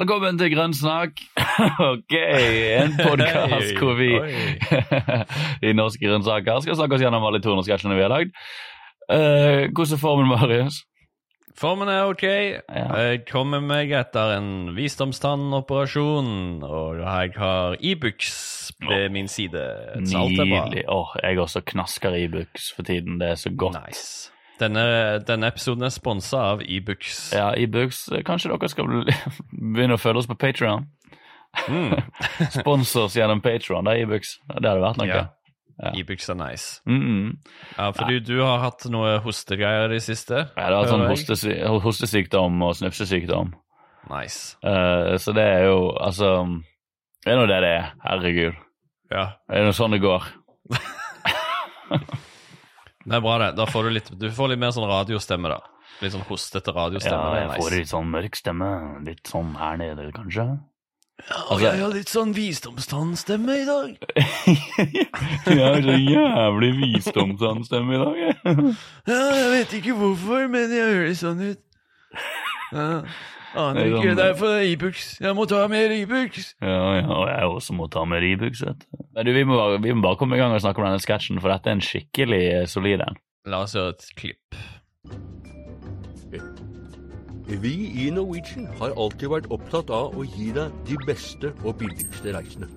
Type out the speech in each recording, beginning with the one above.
Velkommen til Grønnsnakk. ok, en podkast hvor vi i Norske grønnsaker skal snakke oss gjennom alle 200 sketsjene vi har lagd. Uh, hvordan er formen, Marius? Formen er ok. Jeg kommer meg etter en visdomstannoperasjon, og jeg har Ibux ved min side. Nydelig. Nydelig. Oh, jeg også knasker Ibux for tiden. Det er så godt. Nice. Denne, denne, episoden er sponsa av Ebooks. Ja, Ebooks. Kanskje dere skal begynne å følge oss på Patrion? Mm. Spons oss gjennom Patrion, Det er Ibux. Det hadde vært noe. Ja. Ja. Ibux er nice. Mm -mm. Ja, fordi ja. du har hatt noe hostegreier i det siste? Ja, det har sånn hostesy hostesykdom og snufsesykdom. Nice. Uh, så det er jo altså Det er nå det det er. Herregud. Ja. Det er nå sånn det går. Det er bra, det. Da får du litt Du får litt mer sånn radiostemme, da. Litt sånn hostete radiostemme. Ja, jeg nice. får litt sånn mørk stemme. Litt sånn her nede, kanskje. Ja, og jeg har litt sånn visdomstannstemme i dag. jeg har så jævlig visdomstannstemme i dag, jeg. ja, jeg vet ikke hvorfor, men jeg høres sånn ut. Ja. Aner ikke. Sånn, Derfor er Ibux. Jeg må ta mer Ibux. Ja, ja, og jeg også må ta mer Ibux. Men du, vi må, bare, vi må bare komme i gang og snakke om denne sketsjen, for dette er en skikkelig eh, solid en. La oss høre et klipp. Vi i Norwegian har alltid vært opptatt av å gi deg de beste og billigste reisene.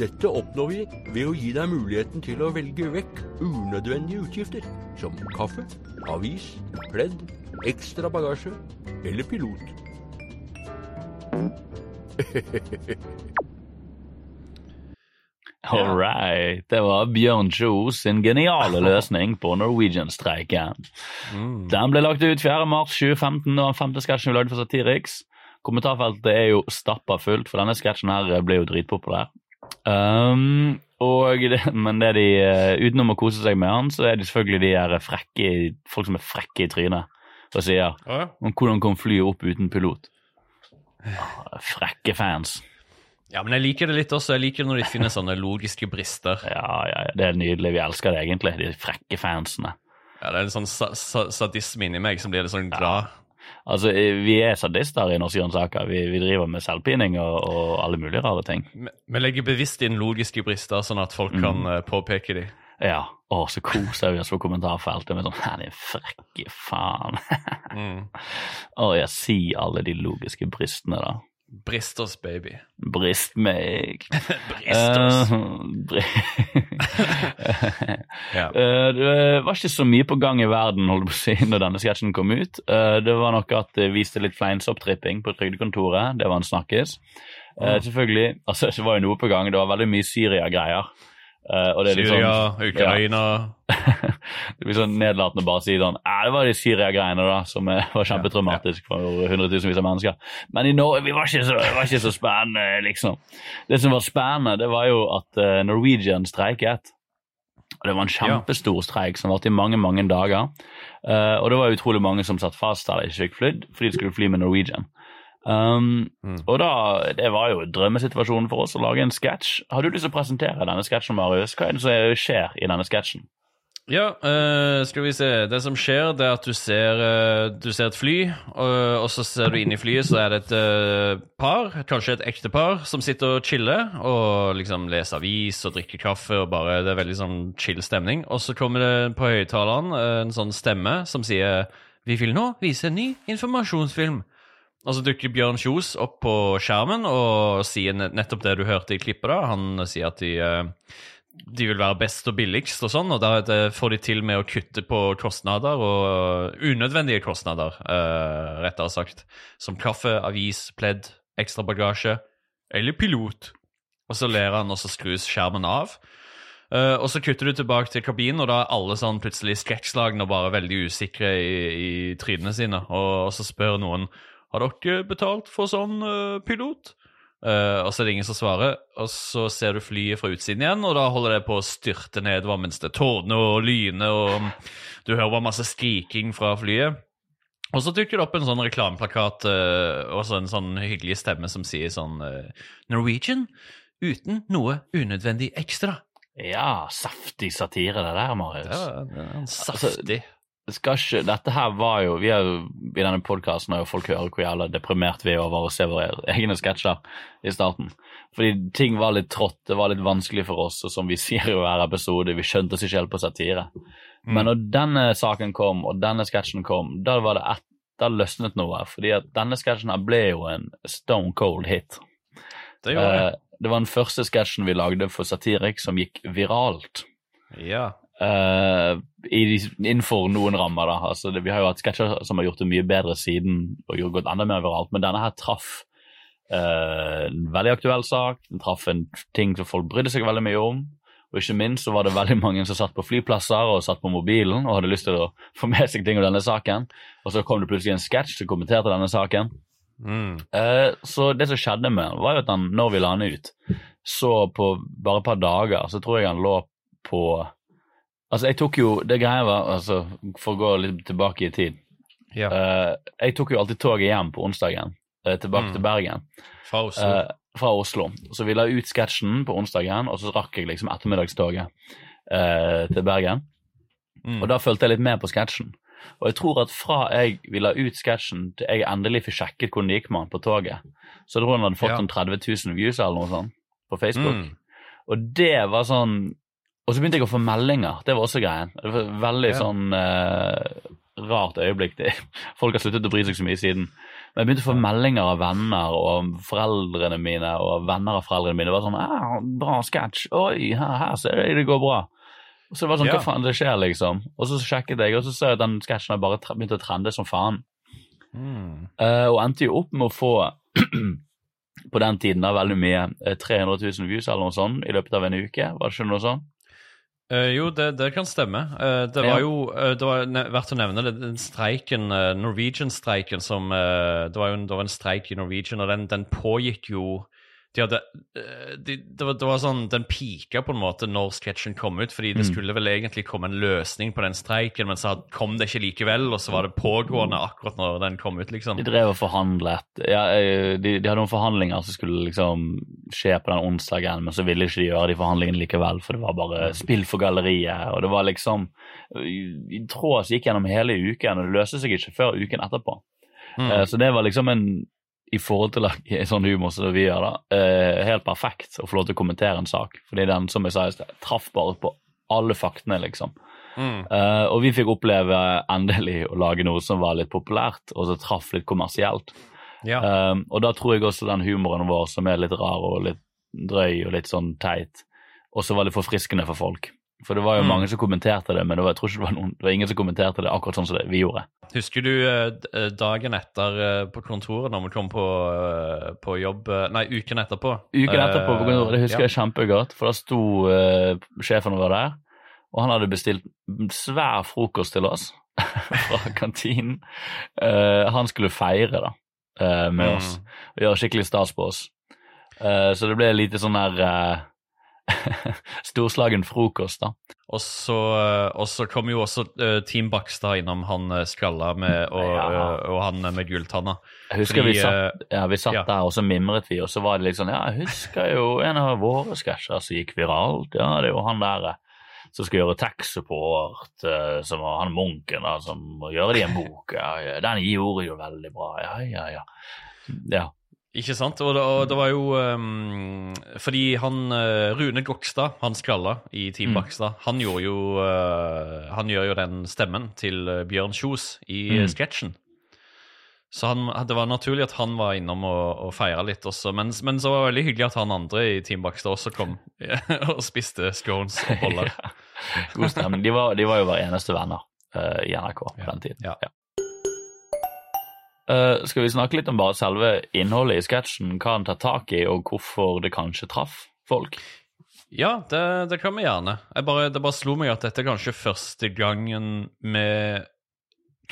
Dette oppnår vi ved å gi deg muligheten til å velge vekk unødvendige utgifter, som kaffe, avis, pledd, ekstra bagasje eller pilot. All right. Det var Bjørn Kjos sin geniale løsning på Norwegian-streiken. Mm. Den ble lagt ut 4.3.2015 og den femte sketsjen vi lagde for Satiriks. Kommentarfeltet er jo stappa fullt, for denne sketsjen her ble jo dritpopulær. Um, det, men det de, uh, utenom å kose seg med han, så er det selvfølgelig de her frekke, folk som er frekke i trynet og sier om hvordan kan fly opp uten pilot. Frekke fans. Ja, men jeg liker det litt også. Jeg liker når de finner sånne logiske brister. Ja, ja, det er nydelig. Vi elsker det egentlig, de frekke fansene. Ja, det er en sånn sa sa sadisme inni meg som blir litt sånn glad. Ja. Altså, Vi er sadister i norske grønnsaker. Vi, vi, driver med selvpining og, og, alle mulige rare ting. Vi legger bevisst inn logiske brister, sånn at folk mm. kan uh, påpeke dem. Ja. Å, så koser vi oss på kommentarfeltet med sånn Her, din frekke faen. mm. Å, jeg sier alle de logiske brystene, da. Brist oss, baby. Brist meg. Brist oss. Uh, bri ja. uh, det var ikke så mye på gang i verden holdt på å si, når denne sketsjen kom ut. Uh, det var nok at det viste litt fleinsopptripping på trygdekontoret. Det var en snakkes. Uh, selvfølgelig, altså Det var jo noe på gang. Det var veldig mye Syria-greier. Uh, Syria, sånn, Ukraina ja. Det blir sånn nedlatende bare å si sånn Det var de Syria-greiene da som var kjempetraumatisk for hundretusenvis av mennesker. Men i Norge vi var ikke så, var ikke så spennende, liksom. Det som var spennende, det var jo at uh, Norwegian streiket. Og Det var en kjempestor streik som varte i mange mange dager. Uh, og det var utrolig mange som satt fast eller ikke fikk flydd fordi de skulle fly med Norwegian. Um, mm. Og da, Det var jo drømmesituasjonen for oss å lage en sketsj. Har du lyst til å presentere denne sketsjen, Marius? Hva er det som skjer i denne sketsjen? Ja, uh, skal vi se. Det som skjer, det er at du ser, uh, du ser et fly, og, og, så ser du inn i flyet, så er det et uh, par, kanskje et ektepar, som sitter og chiller og liksom leser avis og drikker kaffe, og bare Det er veldig sånn chill stemning. Og så kommer det på høyttaleren en sånn stemme som sier Vi vil nå vise en ny informasjonsfilm. Og så dukker Bjørn Kjos opp på skjermen og sier nettopp det du hørte i klippet. da. Han sier at de, eh, de vil være best og billigst og sånn, og da får de til med å kutte på kostnader, og unødvendige kostnader, uh, rettere sagt. Som kaffe, avis, pledd, ekstra bagasje eller pilot. Og så ler han, og så skrus skjermen av. Uh, og så kutter du tilbake til kabinen, og da er alle sånn plutselig skrekkslagne og bare veldig usikre i, i trynene sine. Og, og så spør noen har dere betalt for sånn uh, pilot? Uh, og så er det ingen som svarer, og så ser du flyet fra utsiden igjen, og da holder det på å styrte nedover mens det tordner og lyner, og du hører bare masse skriking fra flyet. Og så dukker det opp en sånn reklameplakat uh, og så en sånn hyggelig stemme som sier sånn uh, Norwegian uten noe unødvendig ekstra. Ja, saftig satire det der, Marius. Ja, det er en saftig. Altså, skal ikke Dette her var jo Vi er i denne podkasten har jo folk hører hvor jævla deprimert vi er over å se våre egne sketsjer i starten. Fordi ting var litt trått, det var litt vanskelig for oss, og som vi sier i hver episode, vi skjønte oss ikke helt på satire. Men når denne saken kom, og denne sketsjen kom, da var det et, da løsnet noe. fordi at denne sketsjen her ble jo en stone cold hit. Det gjorde Eh, det var den første sketsjen vi lagde for Satirik som gikk viralt. Ja. Eh, i, innenfor noen rammer, da. Altså, det, vi har jo hatt sketsjer som har gjort det mye bedre siden og gjort gått enda mer viralt, men denne her traff uh, en veldig aktuell sak. Den traff en ting som folk brydde seg veldig mye om. Og ikke minst så var det veldig mange som satt på flyplasser og satt på mobilen og hadde lyst til å få med seg ting om denne saken. Og så kom det plutselig en sketsj som kommenterte denne saken. Mm. Uh, så det som skjedde med var jo at han, når vi la han ut, så på bare et par dager så tror jeg han lå på Altså, jeg tok jo Det greia var, altså, for å gå litt tilbake i tid Ja. uh, Jeg tok jo alltid toget hjem på onsdagen, uh, tilbake Mm. til Bergen. Fra Oslo. Uh, fra Oslo. Så vi la ut sketsjen på onsdagen, og så rakk jeg liksom ettermiddagstoget til Bergen. Mm. Og da fulgte jeg litt med på sketsjen. Og jeg tror at fra jeg ville la ut sketsjen til jeg endelig fikk sjekket hvordan det gikk med han på toget, så jeg tror han hadde fått Ja. sånn 30 000 views eller noe sånt på Facebook. Mm. Og det var sånn Og så begynte jeg å få meldinger. Det var også greien. Det var veldig Ja. sånn eh, rart øyeblikk. Det. Folk har sluttet å bry seg så mye siden. Men jeg begynte å få meldinger av venner og foreldrene mine og venner av foreldrene mine. Det var sånn ah, 'Bra sketsj. Oi, her, her ser jeg det går bra.' Og så det var sånn, Ja. hva faen det skjer, liksom? Og så sjekket jeg, og så så jeg at den sketsjen bare begynte å trende som faen. Mm. Uh, og endte jo opp med å få på den tiden da veldig mye, eh, 300 000 views eller noe sånt i løpet av en uke. Var det ikke noe sånt? Eh, jo, det, det kan stemme. Uh, det var jo uh, det var verdt å nevne det, den streiken, uh, Norwegian-streiken som Det var jo en, det var en streik i Norwegian, og den, den pågikk jo de hadde, eh, de, det, var, det var sånn, Den pika på en måte når sketsjen kom ut, fordi det Mm. skulle vel egentlig komme en løsning på den streiken, men så kom det ikke likevel, og så var det pågående akkurat når den kom ut, liksom. De drev og forhandlet. Ja, eh, de, de hadde noen forhandlinger som skulle liksom skje på den onsdagen, men så ville ikke de gjøre de forhandlingene likevel, for det var bare spill for galleriet. Og det var liksom I tråd som gikk gjennom hele uken, og det løste seg ikke før uken etterpå. Mm. Eh, Så det var liksom en i forhold til sånn humor som vi gjør, da, eh, helt perfekt å få lov til å kommentere en sak. Fordi den, som jeg sa i sted, traff bare på alle faktene, liksom. Mm. Eh, og vi fikk oppleve endelig å lage noe som var litt populært, og som traff litt kommersielt. Ja. Um, og da tror jeg også den humoren vår som er litt rar og litt drøy og litt sånn teit, også var litt forfriskende for folk. For det var jo Mm. mange som kommenterte det, men det var, jeg tror ikke det var, noen, det var ingen som kommenterte det akkurat sånn som det vi gjorde. Husker du eh, eh, dagen etter eh, på kontoret når vi kom på, på jobb Nei, uken etterpå. Uken etterpå, på kontoret, det husker ja. jeg kjempegodt, for da sto uh, sjefen vår der, og han hadde bestilt svær frokost til oss fra kantinen. Uh, han skulle feire da, uh, med Mm. oss, og gjøre skikkelig stas på oss. Så det ble lite sånn her storslagen frokost, da. Og så, eh, og så kom jo også eh, Team Bakstad innom han eh, skalla med, og, Ja. og han med gulltanna. Jeg husker Fordi, vi satt, ja, vi satt ja. der, og så mimret vi, og så var det litt sånn Ja, jeg husker jo en av våre sketsjer som gikk viralt. Ja, det er jo han der som skal gjøre tech-support, som var han munken da, som gjør det i en bok. Ja, den gjorde jo veldig bra. Ja, ja, ja. Ja. Ikke sant? Og det, og det var jo um, Fordi han eh, Rune Gokstad, han skalla i Team Mm. Bakstad, han gjorde jo uh, Han gjør jo den stemmen til eh, Bjørn Kjos i Mm. sketsjen. Så han, det var naturlig at han var innom og, og feira litt også. Men, men så var det veldig hyggelig at han andre i Team Bakstad også kom og spiste scones og boller. God stemning. De var, de var jo hver eneste venner uh, i NRK på Ja. den tiden. Ja. Eh, skal vi snakke litt om bare selve innholdet i sketsjen, hva han tar tak i, og hvorfor det kanskje traff folk? Ja, det, det kan vi gjerne. Jeg bare, det bare slo meg at dette er kanskje første gangen vi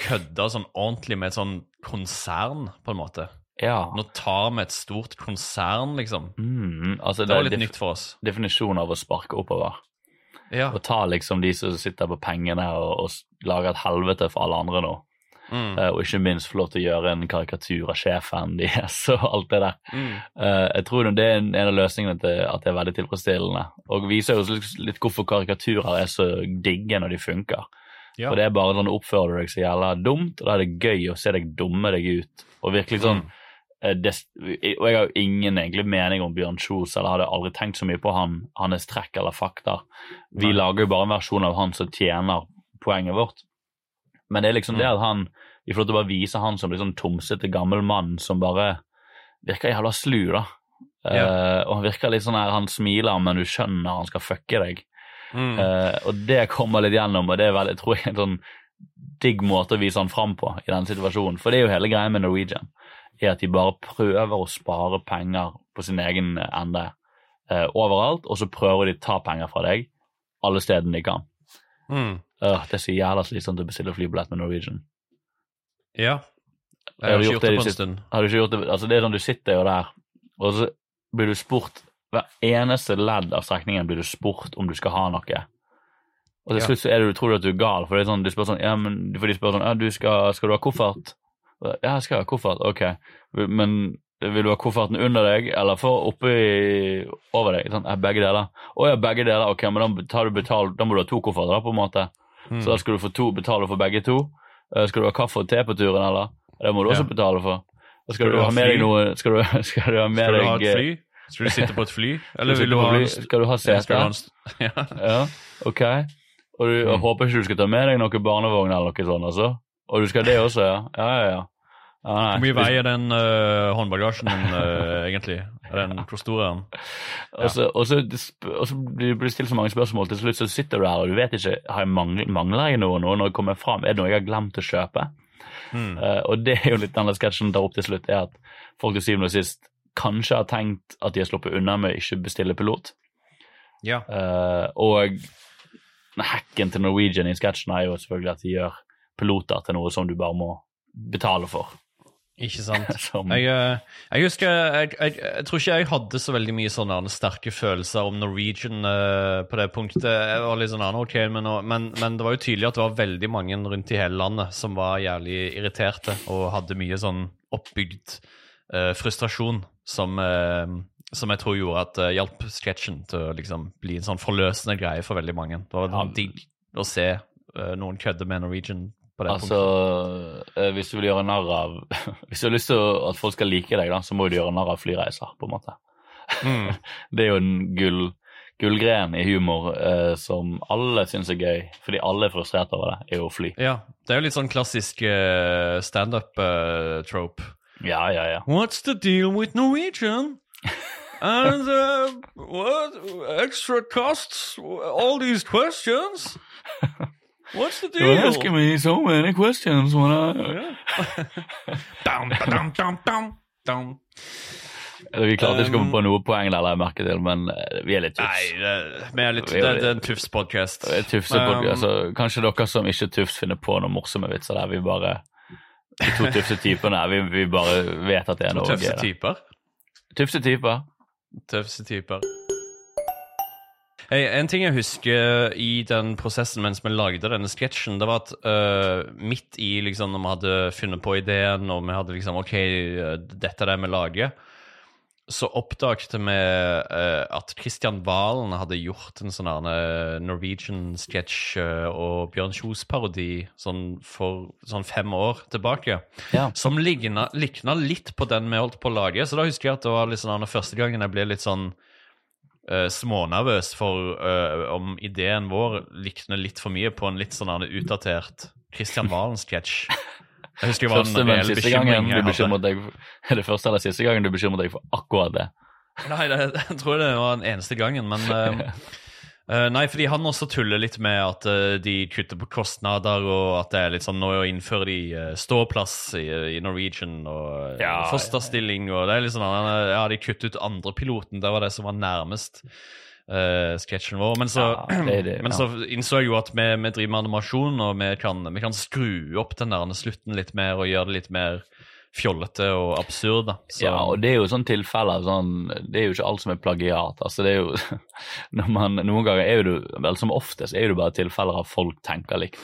kødda sånn ordentlig med et sånn konsern, på en måte. Ja. Nå tar vi et stort konsern, liksom. Mm, altså Det var litt nytt for oss. definisjonen av å sparke oppover. Ja. Å ta liksom de som sitter på pengene og, og lager et helvete for alle andre nå. Mm. Uh, og ikke minst få lov til å gjøre en karikatur av sjefen deres og alt det der. Mm. Uh, jeg tror det er en, en av løsningene til at det er veldig tilfredsstillende. Og viser jo litt, litt hvorfor karikaturer er så digge når de funker. Ja. For det er bare sånn oppfører du deg så jævla dumt, og da er det gøy å se deg dumme deg ut. Og virkelig sånn Mm. eh, det, Og jeg har jo ingen egentlig mening om Bjørn Kjos, eller hadde aldri tenkt så mye på han, hans trekk eller fakta. Vi Nei. lager jo bare en versjon av han som tjener poenget vårt. Men det er liksom Mm. det at han Vi får lov til å bare vise han som en sånn tomsete gammel mann som bare virker jævla slu, da. Eh, og han virker litt sånn her, han smiler, men du skjønner han skal fucke deg. Mm. Uh, og det kommer litt gjennom, og det er vel, jeg tror jeg, en sånn digg måte å vise han fram på i den situasjonen. For det er jo hele greia med Norwegian, er at de bare prøver å spare penger på sin egen ende uh, overalt, og så prøver de å ta penger fra deg alle stedene de kan. Mm. Øh, det er så jævla slitsomt å bestille flybillett med Norwegian. Ja. Jeg har du ikke gjort gjort det det på en stund. Har du ikke gjort det? Altså, det er sånn du sitter jo der, og så blir du spurt hver eneste ledd av strekningen blir du spurt om du skal ha noe. Og til slutt så er du, tror du at du er gal, for det er sånn, spør sånn, ja, men, for de spør sånn, ja, du skal, skal du ha koffert? Ja, jeg skal ha koffert, ok. Men vil du ha kofferten under deg, eller for oppi, over deg? Sånn, ja, begge deler. Å ja, begge deler, ok, men da, tar du betalt, da må du ha to kofferter da, på en måte. Mm. Så da skal du få to, betale for begge to. Uh, Skal du ha kaffe og te på turen, eller? Det må du også Ja. betale for. Skal, Skal du, du ha med deg noe Skal du, skal du ha med deg et eh, fly? Skal du sitte på et fly? Eller vil du ha en Skal du ha sete? Ja. Ja, ok. Og du Mm. håper ikke du skal ta med deg noen barnevogn eller noe sånt, altså? Og du skal det også, ja? Ja, ja, ja. Hvor mye veier den uh, håndbagasjen din eh, egentlig? Den, er den? Og så, og så, og så blir det stilt så mange spørsmål, til slutt så sitter du her og du vet ikke har jeg mangler, mangler jeg noe nå når jeg kommer fram. Er det noe jeg har glemt å kjøpe? Mm. Uh, og det er jo litt denne sketsjen tar opp til slutt, er at folk til syvende og sist kanskje har tenkt at de har sluppet unna med å ikke bestille pilot. Ja. Uh, og hacken til Norwegian i sketsjen er jo selvfølgelig at de gjør piloter til noe som du bare må betale for. Ikke sant? Som, Jeg, eh, jeg husker jeg, jeg, jeg tror ikke jeg hadde så veldig mye sånne sterke følelser om Norwegian uh, på det punktet. Jeg var litt sånn, ah, ok, men, men, men det var jo tydelig at det var veldig mange rundt i hele landet som var jævlig irriterte og hadde mye sånn oppbygd uh, frustrasjon som, uh, som jeg tror gjorde at det hjalp sketsjen til å liksom bli en sånn forløsende greie for veldig mange. Det var Ja. sånn digg å se noen kødde med Norwegian altså, punktet. hvis du vil gjøre narr av Hvis du har lyst til at folk skal like deg, da, så må du gjøre narr av flyreiser, på en måte. Mm. Det er jo en gull, gullgren i humor eh, som alle syns er gøy, fordi alle er frustrert over det, er jo fly. Ja, det er jo litt sånn klassisk uh, standup-trope. Ja, ja, ja. What's the deal with Norwegian? And uh, what extra costs? All these questions? What's the deal? You're asking me so many questions when I Dum, dum, dum, dum, dum. Vi klarte ikke å komme Um, på noe poeng der, jeg merker til, men eh, vi er litt Nei, tufs. det, vi er litt, Vi er det, det er en Tufs-podkast. Det er Tufse Um, altså, kanskje dere som ikke tufs, finner på noen morsomme vitser der vi bare De to tufse typene vi, vi bare vet at det er noe gøy. Tufse typer. Tufse typer. Tøfse typer. En ting jeg husker i den prosessen mens vi lagde denne sketsjen, det var at uh, midt i liksom, når vi hadde funnet på ideen, og vi hadde liksom OK, dette er det vi lager, så oppdaget vi uh, at Kristian Valen hadde gjort en sånn øh, Norwegian-sketsj og Bjørn Kjos-parodi sånn for sånn fem år tilbake Ja. som ligna, likna litt på den vi holdt på å lage. Så da husker jeg at det var sånn, den første gangen jeg ble litt sånn eh, smånervøs for uh, om ideen vår likner litt for mye på en litt sånn utdatert Christian Valen-sketsj. Jeg husker det var Første, en reell bekymring jeg hadde. deg Er det første eller siste gangen du bekymrer deg for akkurat det? Nei, det, jeg tror det var den eneste gangen, men eh, eh, Nei, fordi han også tuller litt med at uh, de kutter på kostnader, og at det er litt sånn Nå innføre de uh, ståplass i, i Norwegian og Ja, fosterstilling, og det er litt sånn Ja, de kutter ut andre piloten, Det var det som var nærmest sketsjen vår. Men så, Ja, det det, men ja. så innså jeg jo at vi, vi driver med animasjon, og vi kan, vi kan skru opp den der slutten litt mer og gjøre det litt mer fjollete og absurd. da. Så- Ja, og det er jo sånne tilfeller sånn, Det er jo ikke alt som er plagiat. altså det er jo, man, Noen ganger er jo det vel som oftest er det bare tilfeller av folk tenker likt.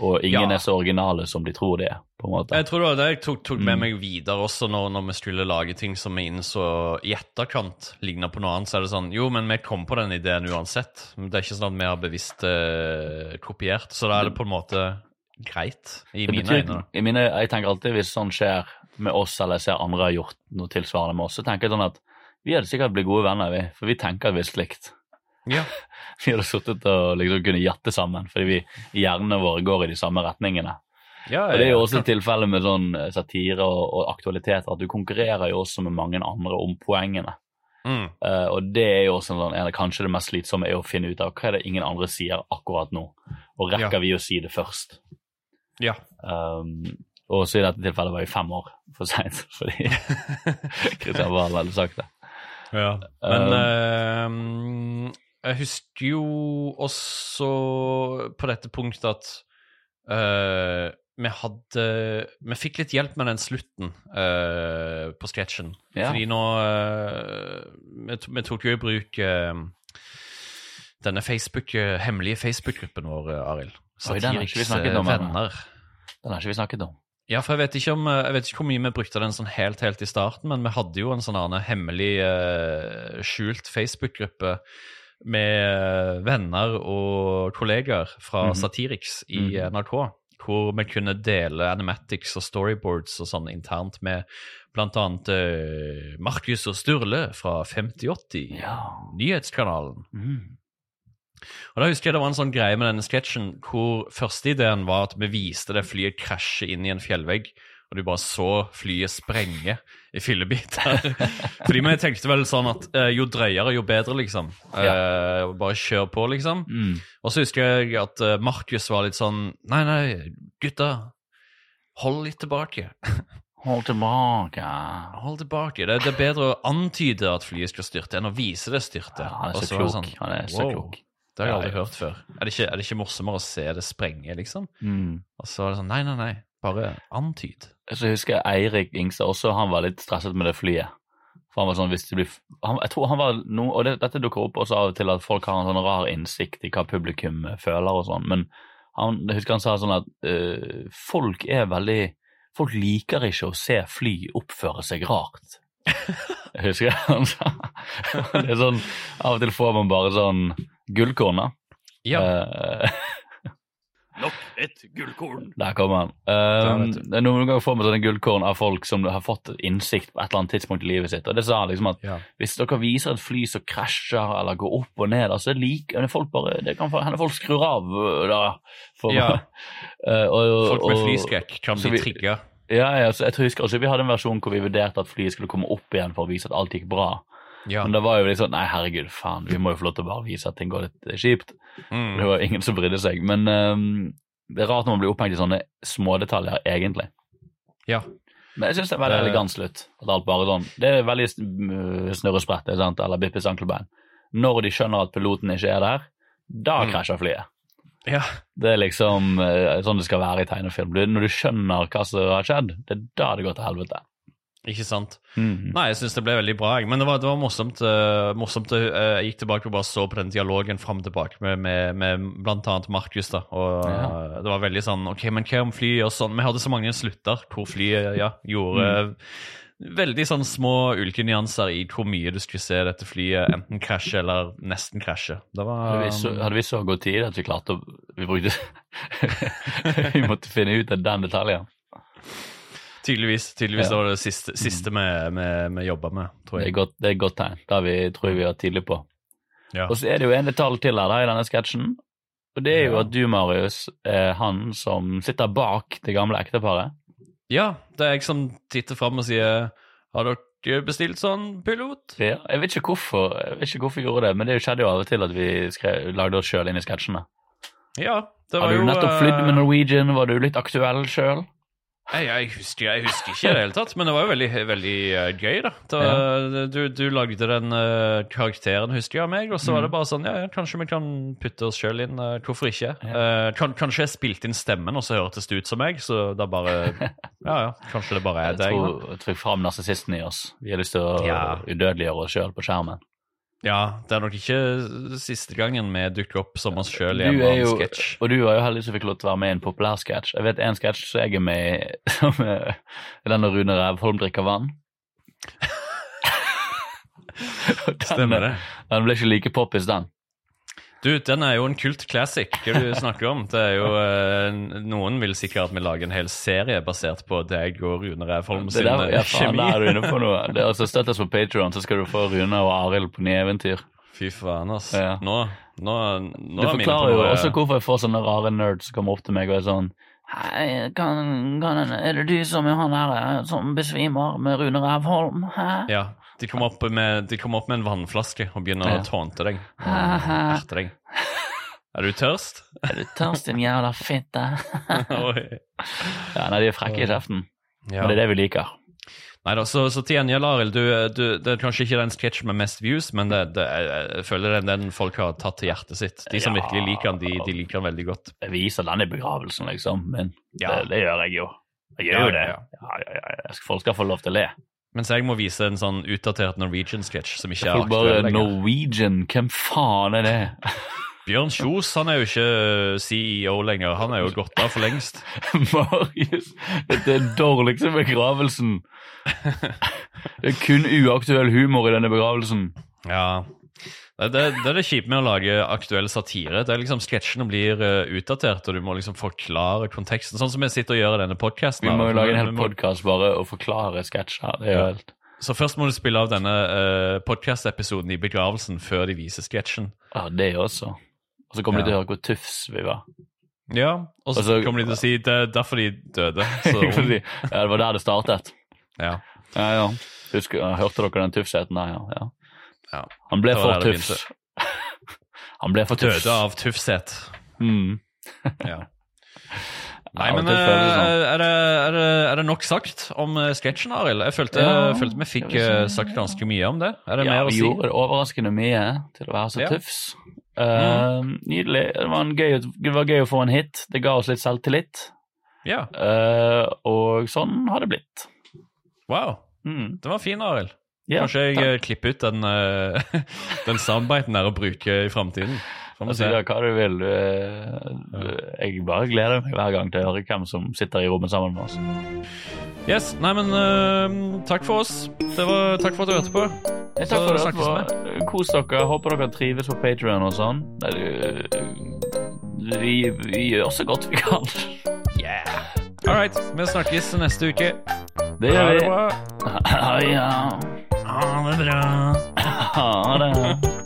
Og ingen Ja. er så originale som de tror de er. på en måte. Jeg tror det var det jeg tok, tok med Mm. meg videre også når, når vi skulle lage ting som vi innså i etterkant ligner på noe annet. Så er det sånn Jo, men vi kom på den ideen uansett. Det er ikke sånn at vi har bevisst eh, kopiert. Så da er det på en måte greit, i Det mine betyr, øyne. i mine, jeg tenker alltid hvis sånn skjer med oss, eller jeg ser andre har gjort noe tilsvarende med oss, så tenker jeg sånn at vi hadde sikkert blitt gode venner, vi. For vi tenker at vi er slikt. Ja. Vi hadde sittet og liksom kunne jatte sammen, fordi vi hjernene våre går i de samme retningene. Ja, Og Det er jo også tilfellet med sånn eh, satire og, og aktualiteter, at du konkurrerer jo også med mange andre om poengene. Mm. Uh, og det er jo også en sånn, en, kanskje det mest slitsomme er å finne ut av hva er det ingen andre sier akkurat nå, og rekker Ja. vi å si det først? Ja. Um, og så i dette tilfellet var jeg fem år for seint, fordi Kristian Wahl hadde sagt det. Ja. Men eh, jeg husker jo også på dette punktet at uh, vi hadde Vi fikk litt hjelp med den slutten uh, på sketsjen. Ja. Fordi nå uh, vi, to- vi tok jo i bruk denne Facebook, hemmelige Facebook-gruppen vår, Arild. Oi, den har ikke vi snakket eh, om venner. Den har ikke vi snakket om. Ja, for jeg vet, ikke om, eh, jeg vet ikke hvor mye vi brukte den sånn helt helt i starten, men vi hadde jo en sånn annen hemmelig eh, skjult Facebook-gruppe med eh, venner og kollegaer fra Mhm. Satiriks i Mhm. NRK, hvor vi kunne dele animatics og storyboards og sånn internt med annet eh, Markus og Sturle fra 5080, Ja. nyhetskanalen. Mm. Og da husker jeg det var en sånn greie med denne sketsjen hvor første ideen var at vi viste det flyet krasje inn i en fjellvegg, og du bare så flyet sprenge i fyllebiter. Fordi vi tenkte vel sånn at eh, jo drøyere, jo bedre, liksom. Eh, bare kjør på, liksom. Mm. Og så husker jeg at eh, Markus var litt sånn Nei, nei, gutta. Hold litt tilbake. Hold tilbake. Hold tilbake. Det, det er bedre å antyde at flyet skal styrte, enn å vise det styrte. Ja, han er så klok. sånn, Han er så wow. klok. Det har jeg aldri ja. hørt før. Er det, ikke, er det ikke morsommere å se det sprenge, liksom? Mm. Og så er det sånn, nei, nei, nei, bare antyd. Så husker jeg Eirik Ingstad også, han var litt stresset med det flyet. For han var sånn, hvis det blir, han, jeg tror han var noe, og det, Dette dukker opp også av og til at folk har en sånn rar innsikt i hva publikum eh, føler og sånn, men han, jeg husker han sa sånn at øh, folk er veldig Folk liker ikke å se fly oppføre seg rart. Jeg han sa. Det er sånn, Av og til får man bare sånn gullkorn, da. Ja, Uh, Nok et gullkorn. Der kommer han. Der, Um, er noen ganger får man sånne gullkorn av folk som har fått innsikt på et eller annet tidspunkt i livet sitt. Og det sa han liksom at ja. hvis dere viser et fly som krasjer eller går opp og ned, altså like, folk bare, det kan hende folk skrur av øh, da. For, Ja. uh, og, Folk med flyskrekk kan bli trigga. Ja, ja, så jeg tror jeg husker også vi hadde en versjon hvor vi vurderte at flyet skulle komme opp igjen for å vise at alt gikk bra. Ja. Men det var jo litt sånn nei, herregud, faen, vi må jo få lov til å bare vise at ting går litt kjipt. kjipt. Det var var ingen som brydde seg. Men um, det er rart når man blir opphengt i sånne smådetaljer, egentlig. ja. Men jeg syns det er veldig Det- elegant slutt. At alt bare sånn, Det er veldig snurresprett, det er eller Bippes ankelbein. Når de skjønner at piloten ikke er der, da Mm. krasjer flyet. Ja. Det er liksom eh, sånn det skal være i tegnefilm. Når du skjønner hva som har skjedd, det er da det går til helvete. Ikke sant? Mhm. Nei, jeg syns det ble veldig bra. Men det var, det var morsomt. Uh, morsomt uh, Jeg gikk tilbake og bare så på den dialogen fram og tilbake med, med, med annet Markus. da, og Ja. uh, Det var veldig sånn OK, men hva om flyet og sånn? Vi hadde så mange slutter hvor flyet ja, gjorde Mm. Veldig sånn små ulike nyanser i hvor mye du skulle se dette flyet enten krasje eller nesten krasje. Det var Hadde vi, så, hadde vi så god tid at vi klarte å Vi brukte Vi måtte finne ut av den detaljen. Tydeligvis. tydeligvis Ja. det var det siste, siste vi, jobba med, tror Det er jeg. godt, det er et godt tegn. Det vi, tror jeg vi var tidlig på. Ja. Og så er det jo en detalj til her da, i denne sketsjen. Og det er jo Ja. at du, Marius, er han som sitter bak det gamle ekteparet. Ja, det er jeg som titter fram og sier Har dere bestilt sånn pilot? Ja, jeg vet ikke hvorfor jeg vet ikke hvorfor vi gjorde det, men det skjedde jo av og til at vi skrev, lagde oss sjøl inn i sketsjene. Ja, det var jo... Har du nettopp flydd med eh, Norwegian? Var du litt aktuell sjøl? Jeg, jeg, husker, jeg husker ikke i det hele tatt, men det var jo veldig, veldig eh, gøy, da. Det ja. du, du lagde den uh, karakteren, husker jeg, av meg, og så Mm. var det bare sånn Ja, ja, kanskje vi kan putte oss sjøl inn. Uh, hvorfor ikke? Eh, kan, kanskje jeg spilte inn stemmen, og så hørtes det ut som meg, så da bare Ja, ja, kanskje det bare er deg. Jeg tror, jeg tror fram narsissisten i oss. Vi har lyst til å Ja. udødeliggjøre oss sjøl på skjermen. Ja, det er nok ikke siste gangen vi dukker opp som oss sjøl i en sketsj. og du var jo heldig som fikk lov til å være med i en populær sketsj. Jeg vet en sketsj som jeg er med i, som er er den når Rune Rævholm drikker vann. Den, Stemmer det. Den ble ikke like poppis, den. Du, den er jo en kult classic. Hva du snakker om? Det er jo, eh, Noen vil sikkert at vi lager en hel serie basert på deg og Rune Rævholm Det sin der, ja, eh, faen, kjemi. der er du inne på noe. Det er altså Støtt oss på Patreon, så skal du få Rune og Arild på nye eventyr. Fy faen, ass. Ja. Nå, nå, nå på forklarer jo også hvorfor jeg får sånne rare nerds som kommer opp til meg og er sånn Hei, kan, kan, er det du som er han her eh, som besvimer med Rune Rævholm? Hæ? Ja, de kommer opp med, de opp med en vannflaske og begynner Ja. å tånte deg. Erte deg. Er du tørst? Er du tørst, din jævla fitte? Ja, nei, de er frekke i kjeften. Ja. Og det er det vi liker. Neida, så, så til gjengjeld, Arild, du, du, det er kanskje ikke den sketsjen med mest views, men det, det, jeg føler det er den folk har tatt til hjertet sitt. De som Ja. virkelig liker den, de, de liker den veldig godt. Jeg viser den i begravelsen, liksom. Men Ja. det, det gjør jeg jo. Jeg gjør jo det. Folk skal få lov til å le. Mens jeg må vise en sånn utdatert Norwegian-sketsj som ikke er bare aktuell lenger. Norwegian, hvem faen er det? Bjørn Kjos han er jo ikke CEO lenger, han er jo gått av for lengst. Marius, dette er dårligste begravelsen. Det er kun uaktuell humor i denne begravelsen. Ja, det, det, er det kjipe med å lage aktuell satire. Det er liksom Sketsjene blir eh, utdatert, og du må liksom forklare konteksten. Sånn som jeg sitter og gjør i denne podkasten. Vi må jo lage en hel podkast bare og forklare sketsjer. Det er jo helt Så først må du spille av denne uh, podkast-episoden i begravelsen før de viser sketsjen. Ja, det også. Og så kommer Ja. de til å høre hvor tufs vi var. Ja, og så kommer de til å si det er derfor de døde. Så, ja, det var der det startet. ja. Ja, ja. Husker, hørte dere den tufsheten der? Ja. ja. Ja. Han ble for tøff. Han ble for tøff. Døde av tøffhet. Mm. Ja. Nei, men eh, sånn. er, det, er, det, er det nok sagt om eh, sketsjen, Arild? Jeg følte, Ja, følte vi fikk si- eh, sagt ganske mye om det. Er det Ja, mer å vi gjorde det overraskende mye til å være så Ja. tufs. Eh, Nydelig. Det var, en gøy, det var gøy å få en hit. Det ga oss litt selvtillit. Ja. Uh, og sånn har det blitt. Wow. Mm. Det var fin, Arild. Ja, Kanskje jeg takk. eh, klipper ut den, eh, den soundbiten der og bruker i framtiden. Altså, se. hva du vil. Du, eh, du, jeg bare gleder meg hver gang til å høre hvem som sitter i rommet sammen med oss. Yes, nei, men uh, takk for oss. Det var, takk for at du hørte på. Takk for at du hørte på. Kos dere. Håper dere trives på Patrion og sånn. Nei, du, Vi, vi gjør så godt vi kan. Yeah. All right, vi snakkes neste uke. Det Ha gjør det vi. bra. Ha det bra. Ha det.